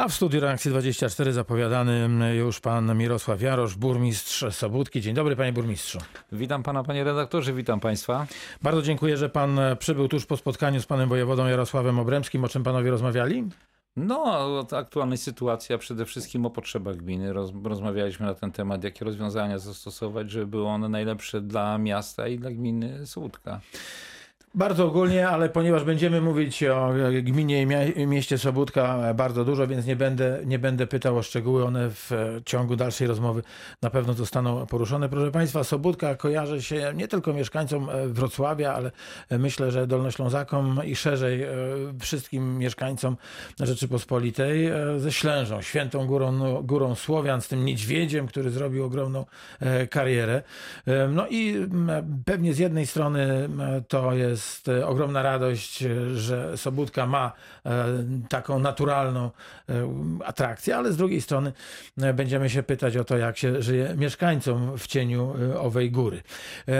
A w studiu reakcji 24 zapowiadany już pan Mirosław Jarosz, burmistrz Sobótki. Dzień dobry panie burmistrzu. Witam pana panie redaktorze, witam państwa. Bardzo dziękuję, że pan przybył tuż po spotkaniu z panem wojewodą Jarosławem Obremskim. O czym panowie rozmawiali? No, aktualnej sytuacji, a przede wszystkim o potrzebach gminy. Roz, rozmawialiśmy na ten temat, jakie rozwiązania zastosować, żeby były one najlepsze dla miasta i dla gminy Słudka. Bardzo ogólnie, ale ponieważ będziemy mówić o gminie i mieście Sobótka bardzo dużo, więc nie będę, nie będę pytał o szczegóły. One w ciągu dalszej rozmowy na pewno zostaną poruszone. Proszę Państwa, Sobótka kojarzy się nie tylko mieszkańcom Wrocławia, ale myślę, że Dolnoślązakom i szerzej wszystkim mieszkańcom Rzeczypospolitej ze Ślężą, Świętą Górą, Górą Słowian, z tym niedźwiedziem, który zrobił ogromną karierę. No i pewnie z jednej strony to jest jest e, ogromna radość, e, że Sobótka ma e, taką naturalną atrakcję, ale z drugiej strony będziemy się pytać o to, jak się żyje mieszkańcom w cieniu owej góry.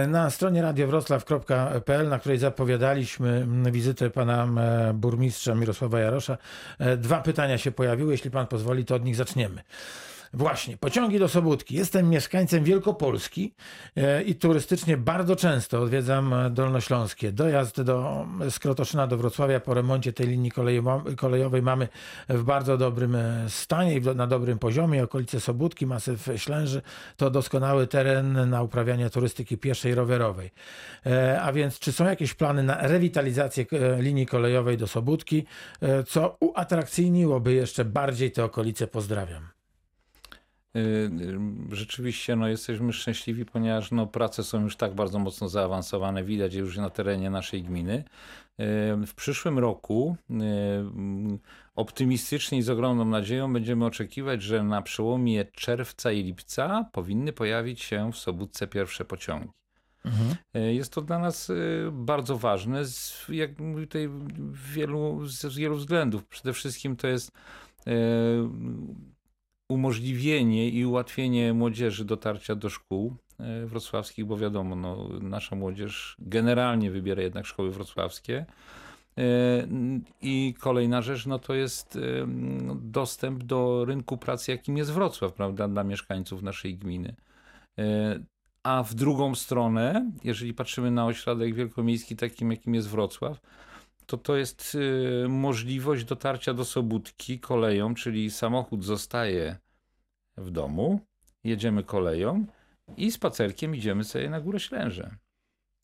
Na stronie radiowroclaw.pl, na której zapowiadaliśmy wizytę pana burmistrza Mirosława Jarosza, dwa pytania się pojawiły. Jeśli pan pozwoli, to od nich zaczniemy. Właśnie, pociągi do Sobótki. Jestem mieszkańcem Wielkopolski e, i turystycznie bardzo często odwiedzam Dolnośląskie. Dojazd do Skrotoszyna do Wrocławia po remoncie tej linii kolejowej mamy w bardzo dobrym e, stanie i na dobrym poziomie. Okolice Sobótki, masyw Ślęży to doskonały teren na uprawianie turystyki pieszej rowerowej. E, a więc czy są jakieś plany na rewitalizację linii kolejowej do Sobótki, co uatrakcyjniłoby jeszcze bardziej te okolice? Pozdrawiam. Y, y, rzeczywiście no, jesteśmy szczęśliwi, ponieważ no, prace są już tak bardzo mocno zaawansowane, widać już na terenie naszej gminy. Y, w przyszłym roku optymistycznie i z ogromną nadzieją będziemy oczekiwać, że na przełomie czerwca i lipca powinny pojawić się w Sobótce pierwsze pociągi. Mhm. Jest to dla nas bardzo ważne z, jak mówię tutaj, wielu, z wielu względów. Przede wszystkim to jest umożliwienie i ułatwienie młodzieży dotarcia do szkół e, wrocławskich, bo wiadomo, no, nasza młodzież generalnie wybiera jednak szkoły wrocławskie. E, I kolejna rzecz, no to jest e, dostęp do rynku pracy, jakim jest Wrocław, prawda, dla mieszkańców naszej gminy. A w drugą stronę, jeżeli patrzymy na ośrodek wielkomiejski, takim jakim jest Wrocław, to to jest y, możliwość dotarcia do Sobótki koleją, czyli samochód zostaje w domu, jedziemy koleją i spacerkiem idziemy sobie na Górę Ślęże.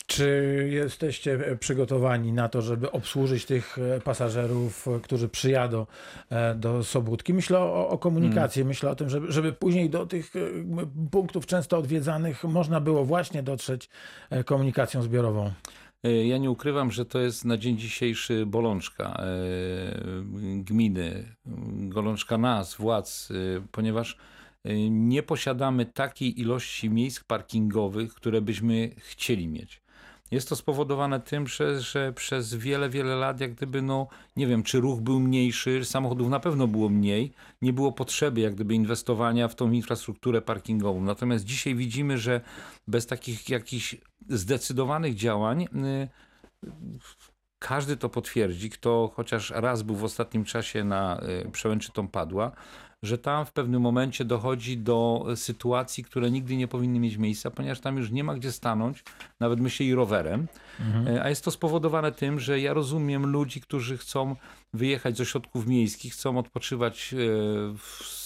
Czy jesteście przygotowani na to, żeby obsłużyć tych e, pasażerów, e, którzy przyjadą e, do Sobótki? Myślę o, o komunikacji, hmm. myślę o tym, żeby, żeby później do tych punktów często odwiedzanych można było właśnie dotrzeć komunikacją zbiorową. E, ja nie ukrywam, że to jest na dzień dzisiejszy bolączka e, gminy, bolączka nas, władz, e, ponieważ nie posiadamy takiej ilości miejsc parkingowych, które byśmy chcieli mieć. Jest to spowodowane tym, że, że, przez wiele, wiele lat, jak gdyby, no, nie wiem, czy ruch był mniejszy, samochodów na pewno było mniej, nie było potrzeby, jak gdyby, inwestowania w tą infrastrukturę parkingową. Natomiast dzisiaj widzimy, że bez takich jakichś zdecydowanych działań, y, każdy to potwierdzi, kto chociaż raz był w ostatnim czasie na y, przełęczytą padła, że tam w pewnym momencie dochodzi do sytuacji, które nigdy nie powinny mieć miejsca, ponieważ tam już nie ma gdzie stanąć, nawet myślę i rowerem. Mhm. A jest to spowodowane tym, że ja rozumiem ludzi, którzy chcą wyjechać z ośrodków miejskich, chcą odpoczywać e, w,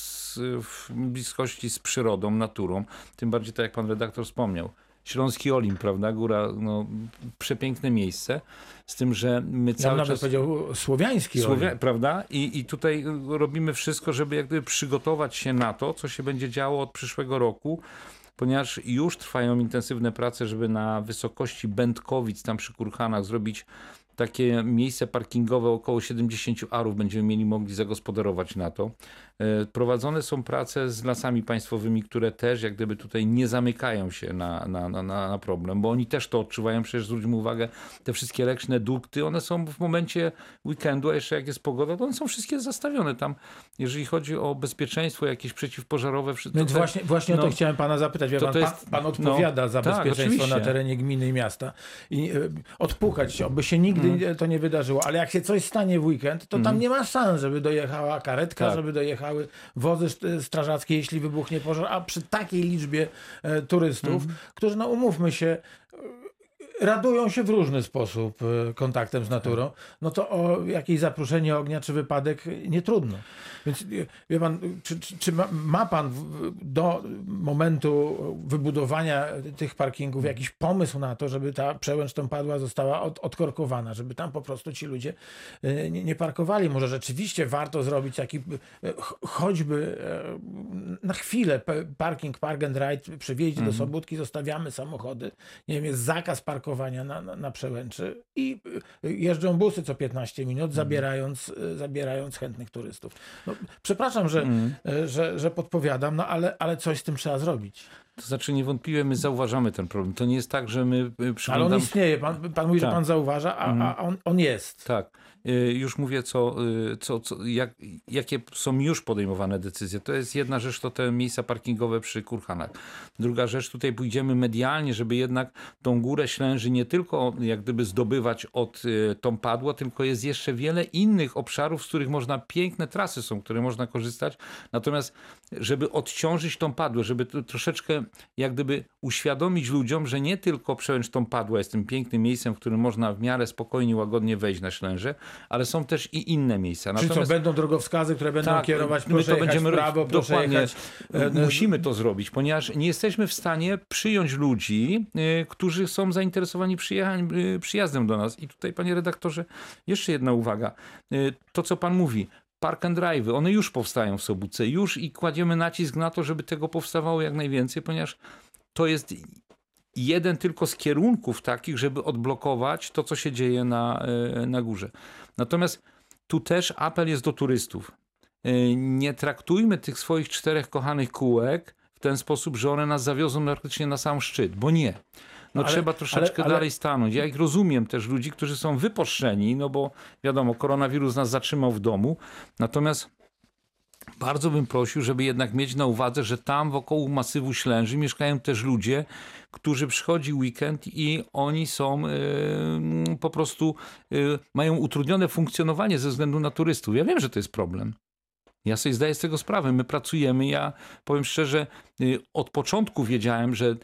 w bliskości z przyrodą, naturą. Tym bardziej, tak jak pan redaktor wspomniał, Śląski Olimp, prawda? Góra, no, przepiękne miejsce. Z tym, że my cały ja czas... powiedział słowiański Słowia... Prawda? I, I tutaj robimy wszystko, żeby jak gdyby przygotować się na to, co się będzie działo od przyszłego roku, ponieważ już trwają intensywne prace, żeby na wysokości Będkowic, tam przy Kurhanach, zrobić takie miejsce parkingowe, około 70 arów będziemy mieli mogli zagospodarować na to. E, prowadzone są prace z lasami państwowymi, które też jak gdyby tutaj nie zamykają się na, na, na, na problem, bo oni też to odczuwają. Przecież zwróćmy uwagę, te wszystkie leczne dukty, one są w momencie weekendu, a jeszcze jak jest pogoda, to one są wszystkie zastawione tam. Jeżeli chodzi o bezpieczeństwo jakieś przeciwpożarowe. Więc właśnie, właśnie no, o to chciałem pana zapytać. Pan, jest, pan, pan, odpowiada no, za tak, bezpieczeństwo tak, na terenie gminy i miasta. I y, odpukać, aby się nigdy nie, to nie wydarzyło. Ale jak się coś stanie w weekend, to tam nie ma szans, żeby dojechała karetka, Tak. żeby dojechały wozy st- strażackie, jeśli wybuchnie pożar. A przy takiej liczbie e, turystów, którzy, no umówmy się, radują się w różny sposób e, kontaktem z naturą, no to o jakieś zapruszenie ognia czy wypadek nie trudno. Więc e, wie pan, czy, czy, ma, ma pan do momentu wybudowania tych parkingów jakiś pomysł na to, żeby ta przełęcz padła została od, odkorkowana, żeby tam po prostu ci ludzie e, nie, nie parkowali. Może rzeczywiście warto zrobić taki ch- choćby e, na chwilę parking, park and ride przy wjeździe do Sobótki zostawiamy samochody. Nie wiem, jest zakaz parkowania na, na, na przełęczy i y, jeżdżą busy co 15 minut, zabierając, y, zabierając chętnych turystów. No, przepraszam, że, y, że, że podpowiadam, no ale, ale coś z tym trzeba zrobić. To znaczy niewątpliwie my zauważamy ten problem. To nie jest tak, że my y, Ale on przyglądamy istnieje. Pan, pan mówi, że Tak. pan zauważa, a, a on, on jest. Tak. Y, Już mówię, co, y, co, co, jak, jakie są już podejmowane decyzje. To jest jedna rzecz, to te miejsca parkingowe przy Kurhanach. Druga rzecz, tutaj pójdziemy medialnie, żeby jednak tą górę Ślęży nie tylko jak gdyby zdobywać od tą padło, tylko jest jeszcze wiele innych obszarów, z których można, piękne trasy są, które można korzystać. Natomiast, żeby odciążyć tą padłę, żeby to jak gdyby uświadomić ludziom, że nie tylko przełęcz tą padła jest tym pięknym miejscem, w którym można w miarę spokojnie, łagodnie wejść na Ślęże, ale są też i inne miejsca. Czyli co, będą drogowskazy, które będą Tak, kierować, my to jechać będziemy prawo, robić. proszę Dokładnie. jechać... e, e, Musimy to zrobić, ponieważ nie jesteśmy w stanie przyjąć ludzi, y, którzy są zainteresowani y, przyjazdem do nas. I tutaj, panie redaktorze, jeszcze jedna uwaga. To, co pan mówi, park and drive, one już powstają w Sobótce, już i kładziemy nacisk na to, żeby tego powstawało jak najwięcej, ponieważ to jest jeden tylko z kierunków takich, żeby odblokować to, co się dzieje na, y, na górze. Natomiast tu też apel jest do turystów. Y, Nie traktujmy tych swoich czterech kochanych kółek w ten sposób, że one nas zawiozą praktycznie na sam szczyt, bo nie. No Ale- trzeba troszeczkę ale- ale- dalej stanąć. Ja ich rozumiem też ludzi, którzy są wyposzczeni, no bo wiadomo, koronawirus nas zatrzymał w domu. Natomiast bardzo bym prosił, żeby jednak mieć na uwadze, że tam wokół masywu Ślęży mieszkają też ludzie, którzy przychodzi weekend i oni są y, po prostu y, mają utrudnione funkcjonowanie ze względu na turystów. Ja wiem, że to jest problem. Ja sobie zdaję z tego sprawę. My pracujemy. Ja powiem szczerze, y, od początku wiedziałem, że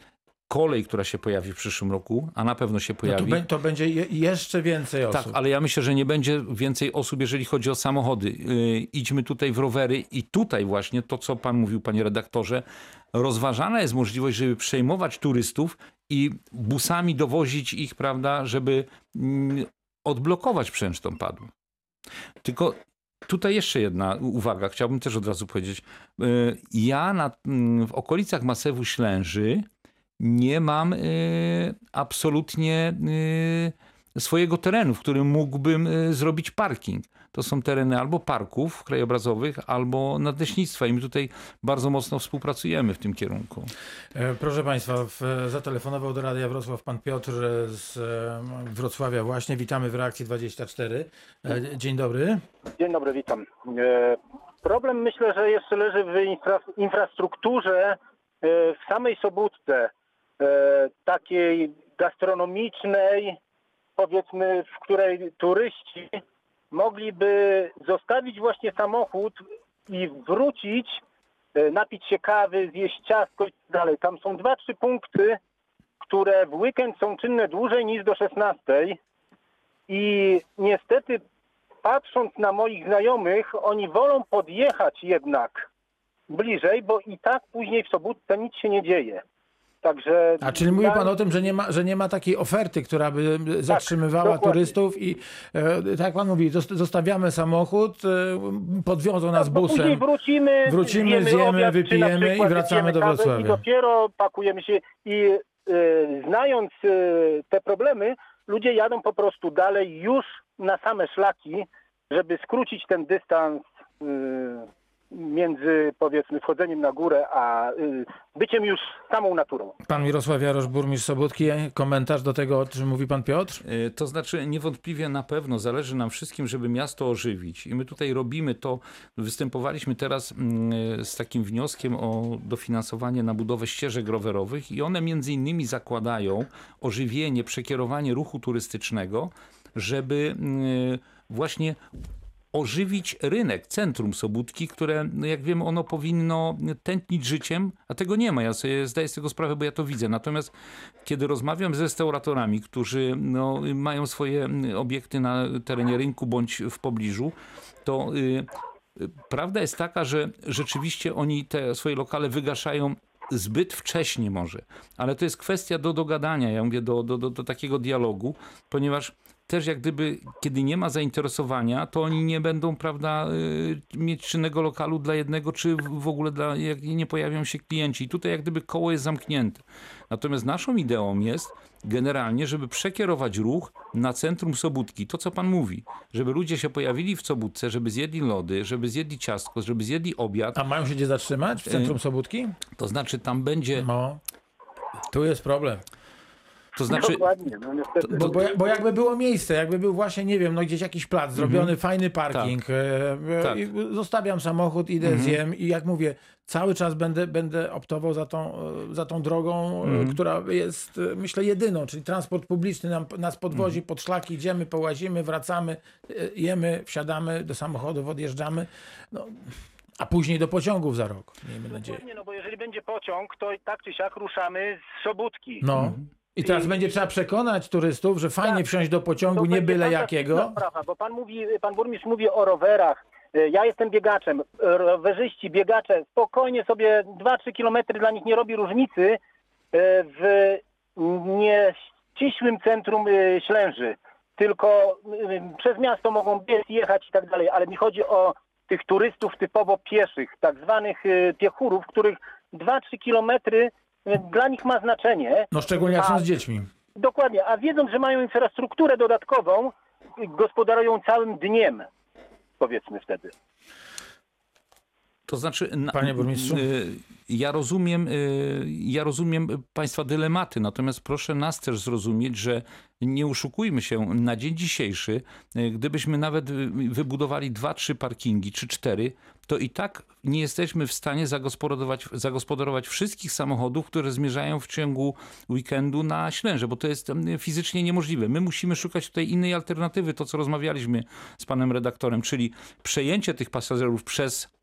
kolej, która się pojawi w przyszłym roku, a na pewno się No to, pojawi. bę- to będzie je, jeszcze więcej osób. Tak, ale ja myślę, że nie będzie więcej osób, jeżeli chodzi o samochody. Yy, idźmy tutaj w rowery i tutaj właśnie to, co pan mówił, panie redaktorze, rozważana jest możliwość, żeby przejmować turystów i busami dowozić ich, prawda, żeby mm, odblokować przęcztą padł. Tylko tutaj jeszcze jedna uwaga, chciałbym też od razu powiedzieć. Yy, Ja na, mm, w okolicach Masewu Ślęży nie mam y, absolutnie y, swojego terenu, w którym mógłbym y, zrobić parking. To są tereny albo parków krajobrazowych, albo nadleśnictwa i my tutaj bardzo mocno współpracujemy w tym kierunku. E, Proszę Państwa, w, zatelefonował do Radia Wrocław pan Piotr z e, Wrocławia właśnie. Witamy w Reakcji 24. E, Dzień dobry. Dzień dobry, witam. E, Problem myślę, że jeszcze leży w infra, infrastrukturze e, w samej Sobótce, e, takiej gastronomicznej, powiedzmy, w której turyści mogliby zostawić właśnie samochód i wrócić, e, napić się kawy, zjeść ciastko i tak dalej. Tam są dwa, trzy punkty, które w weekend są czynne dłużej niż do 16. I niestety patrząc na moich znajomych, oni wolą podjechać jednak bliżej, bo i tak później w sobotę nic się nie dzieje. Także. A czyli mówi pan o tym, że nie ma, że nie ma takiej oferty, która by zatrzymywała dokładnie. turystów i e, tak jak pan mówi, zost- zostawiamy samochód, e, podwiozą nas Tak, bo busem. Później wrócimy, Wrócimy, zjemy, obiad, wypijemy i wracamy do Wrocławia. I dopiero pakujemy się i e, znając e, te problemy, ludzie jadą po prostu dalej już na same szlaki, żeby skrócić ten dystans e, między powiedzmy wchodzeniem na górę, a e, byciem już samą naturą. Pan Mirosław Jarosz, burmistrz Sobótki, komentarz do tego, o czym mówi pan Piotr? Y, To znaczy, niewątpliwie na pewno zależy nam wszystkim, żeby miasto ożywić. I my tutaj robimy to. Występowaliśmy teraz mm, z takim wnioskiem o dofinansowanie na budowę ścieżek rowerowych, i one między innymi zakładają ożywienie, przekierowanie ruchu turystycznego żeby y, właśnie ożywić rynek, centrum Sobótki, które, jak wiemy, ono powinno tętnić życiem, a tego nie ma. Ja sobie zdaję z tego sprawę, bo ja to widzę. Natomiast kiedy rozmawiam z restauratorami, którzy no, mają swoje obiekty na terenie rynku bądź w pobliżu, to y, y, prawda jest taka, że rzeczywiście oni te swoje lokale wygaszają zbyt wcześnie może, ale to jest kwestia do dogadania, ja mówię, do, do, do, do takiego dialogu, ponieważ też jak gdyby, kiedy nie ma zainteresowania, to oni nie będą, prawda, y, mieć czynnego lokalu dla jednego, czy w- w ogóle dla, jak nie pojawią się klienci. I tutaj jak gdyby koło jest zamknięte. Natomiast naszą ideą jest generalnie, żeby przekierować ruch na centrum Sobótki. To, co pan mówi, żeby ludzie się pojawili w Sobótce, żeby zjedli lody, żeby zjedli ciastko, żeby zjedli obiad. A mają się gdzie zatrzymać w centrum Sobótki? To znaczy tam będzie, No. Tu jest problem. To znaczy... Dokładnie, no niestety. Bo, bo, bo jakby było miejsce, jakby był właśnie, nie wiem, no gdzieś jakiś plac, zrobiony fajny parking, e, e, Tak. i zostawiam samochód, idę, zjem i jak mówię, cały czas będę, będę optował za tą, e, za tą drogą, e, która jest, myślę, jedyną, czyli transport publiczny nam, nas podwozi pod szlaki, idziemy, połazimy, wracamy, jemy, wsiadamy do samochodów, odjeżdżamy, no, a później do pociągów za rok, miejmy nadzieję. Dokładnie, no bo jeżeli będzie pociąg, to i tak czy siak ruszamy z Sobótki. No. I teraz będzie trzeba przekonać turystów, że fajnie Tak. wsiąść do pociągu, nie byle jakiego. Sprawa, bo pan mówi, pan burmistrz mówi o rowerach. E, Ja jestem biegaczem. E, Rowerzyści, biegacze, spokojnie sobie 2-3 kilometry dla nich nie robi różnicy e, w nieścisłym centrum Ślęży. Tylko przez miasto mogą biec, jechać i tak dalej, ale mi chodzi o tych turystów typowo pieszych, tak zwanych piechurów, których 2-3 kilometry dla nich ma znaczenie. No szczególnie jak są z dziećmi. Dokładnie, a wiedząc, że mają infrastrukturę dodatkową, gospodarują całym dniem, powiedzmy wtedy. To znaczy, na, Panie burmistrzu? y, Ja rozumiem, y, ja rozumiem Państwa dylematy, natomiast proszę nas też zrozumieć, że nie oszukujmy się, na dzień dzisiejszy, y, gdybyśmy nawet wybudowali dwa, trzy parkingi czy cztery, to i tak nie jesteśmy w stanie zagospodarować, zagospodarować wszystkich samochodów, które zmierzają w ciągu weekendu na Ślęże, bo to jest em, fizycznie niemożliwe. My musimy szukać tutaj innej alternatywy, to co rozmawialiśmy z panem redaktorem, czyli przejęcie tych pasażerów przez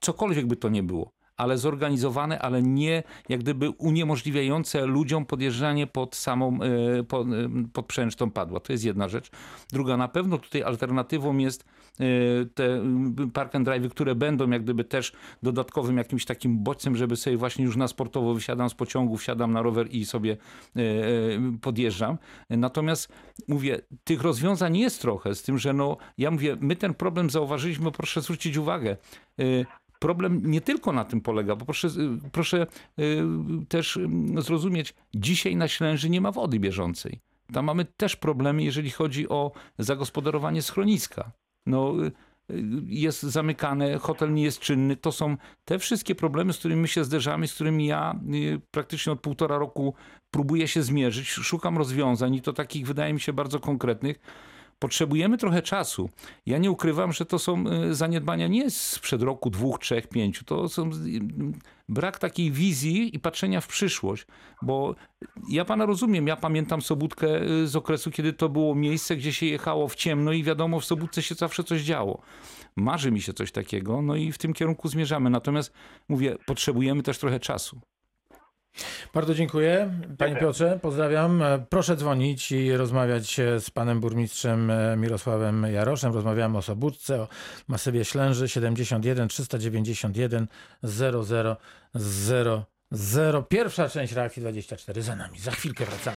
cokolwiek by to nie było, ale zorganizowane, ale nie jak gdyby uniemożliwiające ludziom podjeżdżanie pod samą, e, pod, e, pod tą padła. To jest jedna rzecz. Druga, na pewno tutaj alternatywą jest e, te park and drive, które będą jak gdyby też dodatkowym jakimś takim bodźcem, żeby sobie właśnie już na sportowo wysiadam z pociągu, wsiadam na rower i sobie podjeżdżam. Natomiast mówię, tych rozwiązań jest trochę, z tym, że no, ja mówię, my ten problem zauważyliśmy, proszę zwrócić uwagę, Problem nie tylko na tym polega, bo proszę, y, proszę y, też zrozumieć, dzisiaj na Ślęży nie ma wody bieżącej. Tam mamy też problemy, jeżeli chodzi o zagospodarowanie schroniska. No, y, jest zamykane, hotel nie jest czynny. To są te wszystkie problemy, z którymi my się zderzamy, z którymi ja praktycznie od półtora roku próbuję się zmierzyć. Szukam rozwiązań i to takich, wydaje mi się, bardzo konkretnych. Potrzebujemy trochę czasu. Ja nie ukrywam, że to są y, zaniedbania nie sprzed roku, dwóch, trzech, pięciu. To są brak takiej wizji i patrzenia w przyszłość. Bo ja pana rozumiem, ja pamiętam Sobótkę y, z okresu, kiedy to było miejsce, gdzie się jechało w ciemno i wiadomo, w Sobótce się zawsze coś działo. Marzy mi się coś takiego, no i w tym kierunku zmierzamy. Natomiast mówię, potrzebujemy też trochę czasu. Bardzo dziękuję. Panie Piotrze, pozdrawiam. Proszę dzwonić i rozmawiać z panem burmistrzem e, Mirosławem Jaroszem. Rozmawiamy o Sobótce, o masywie Ślęży 71 391 0000. Pierwsza część reakcji 24 za nami. Za chwilkę wracamy.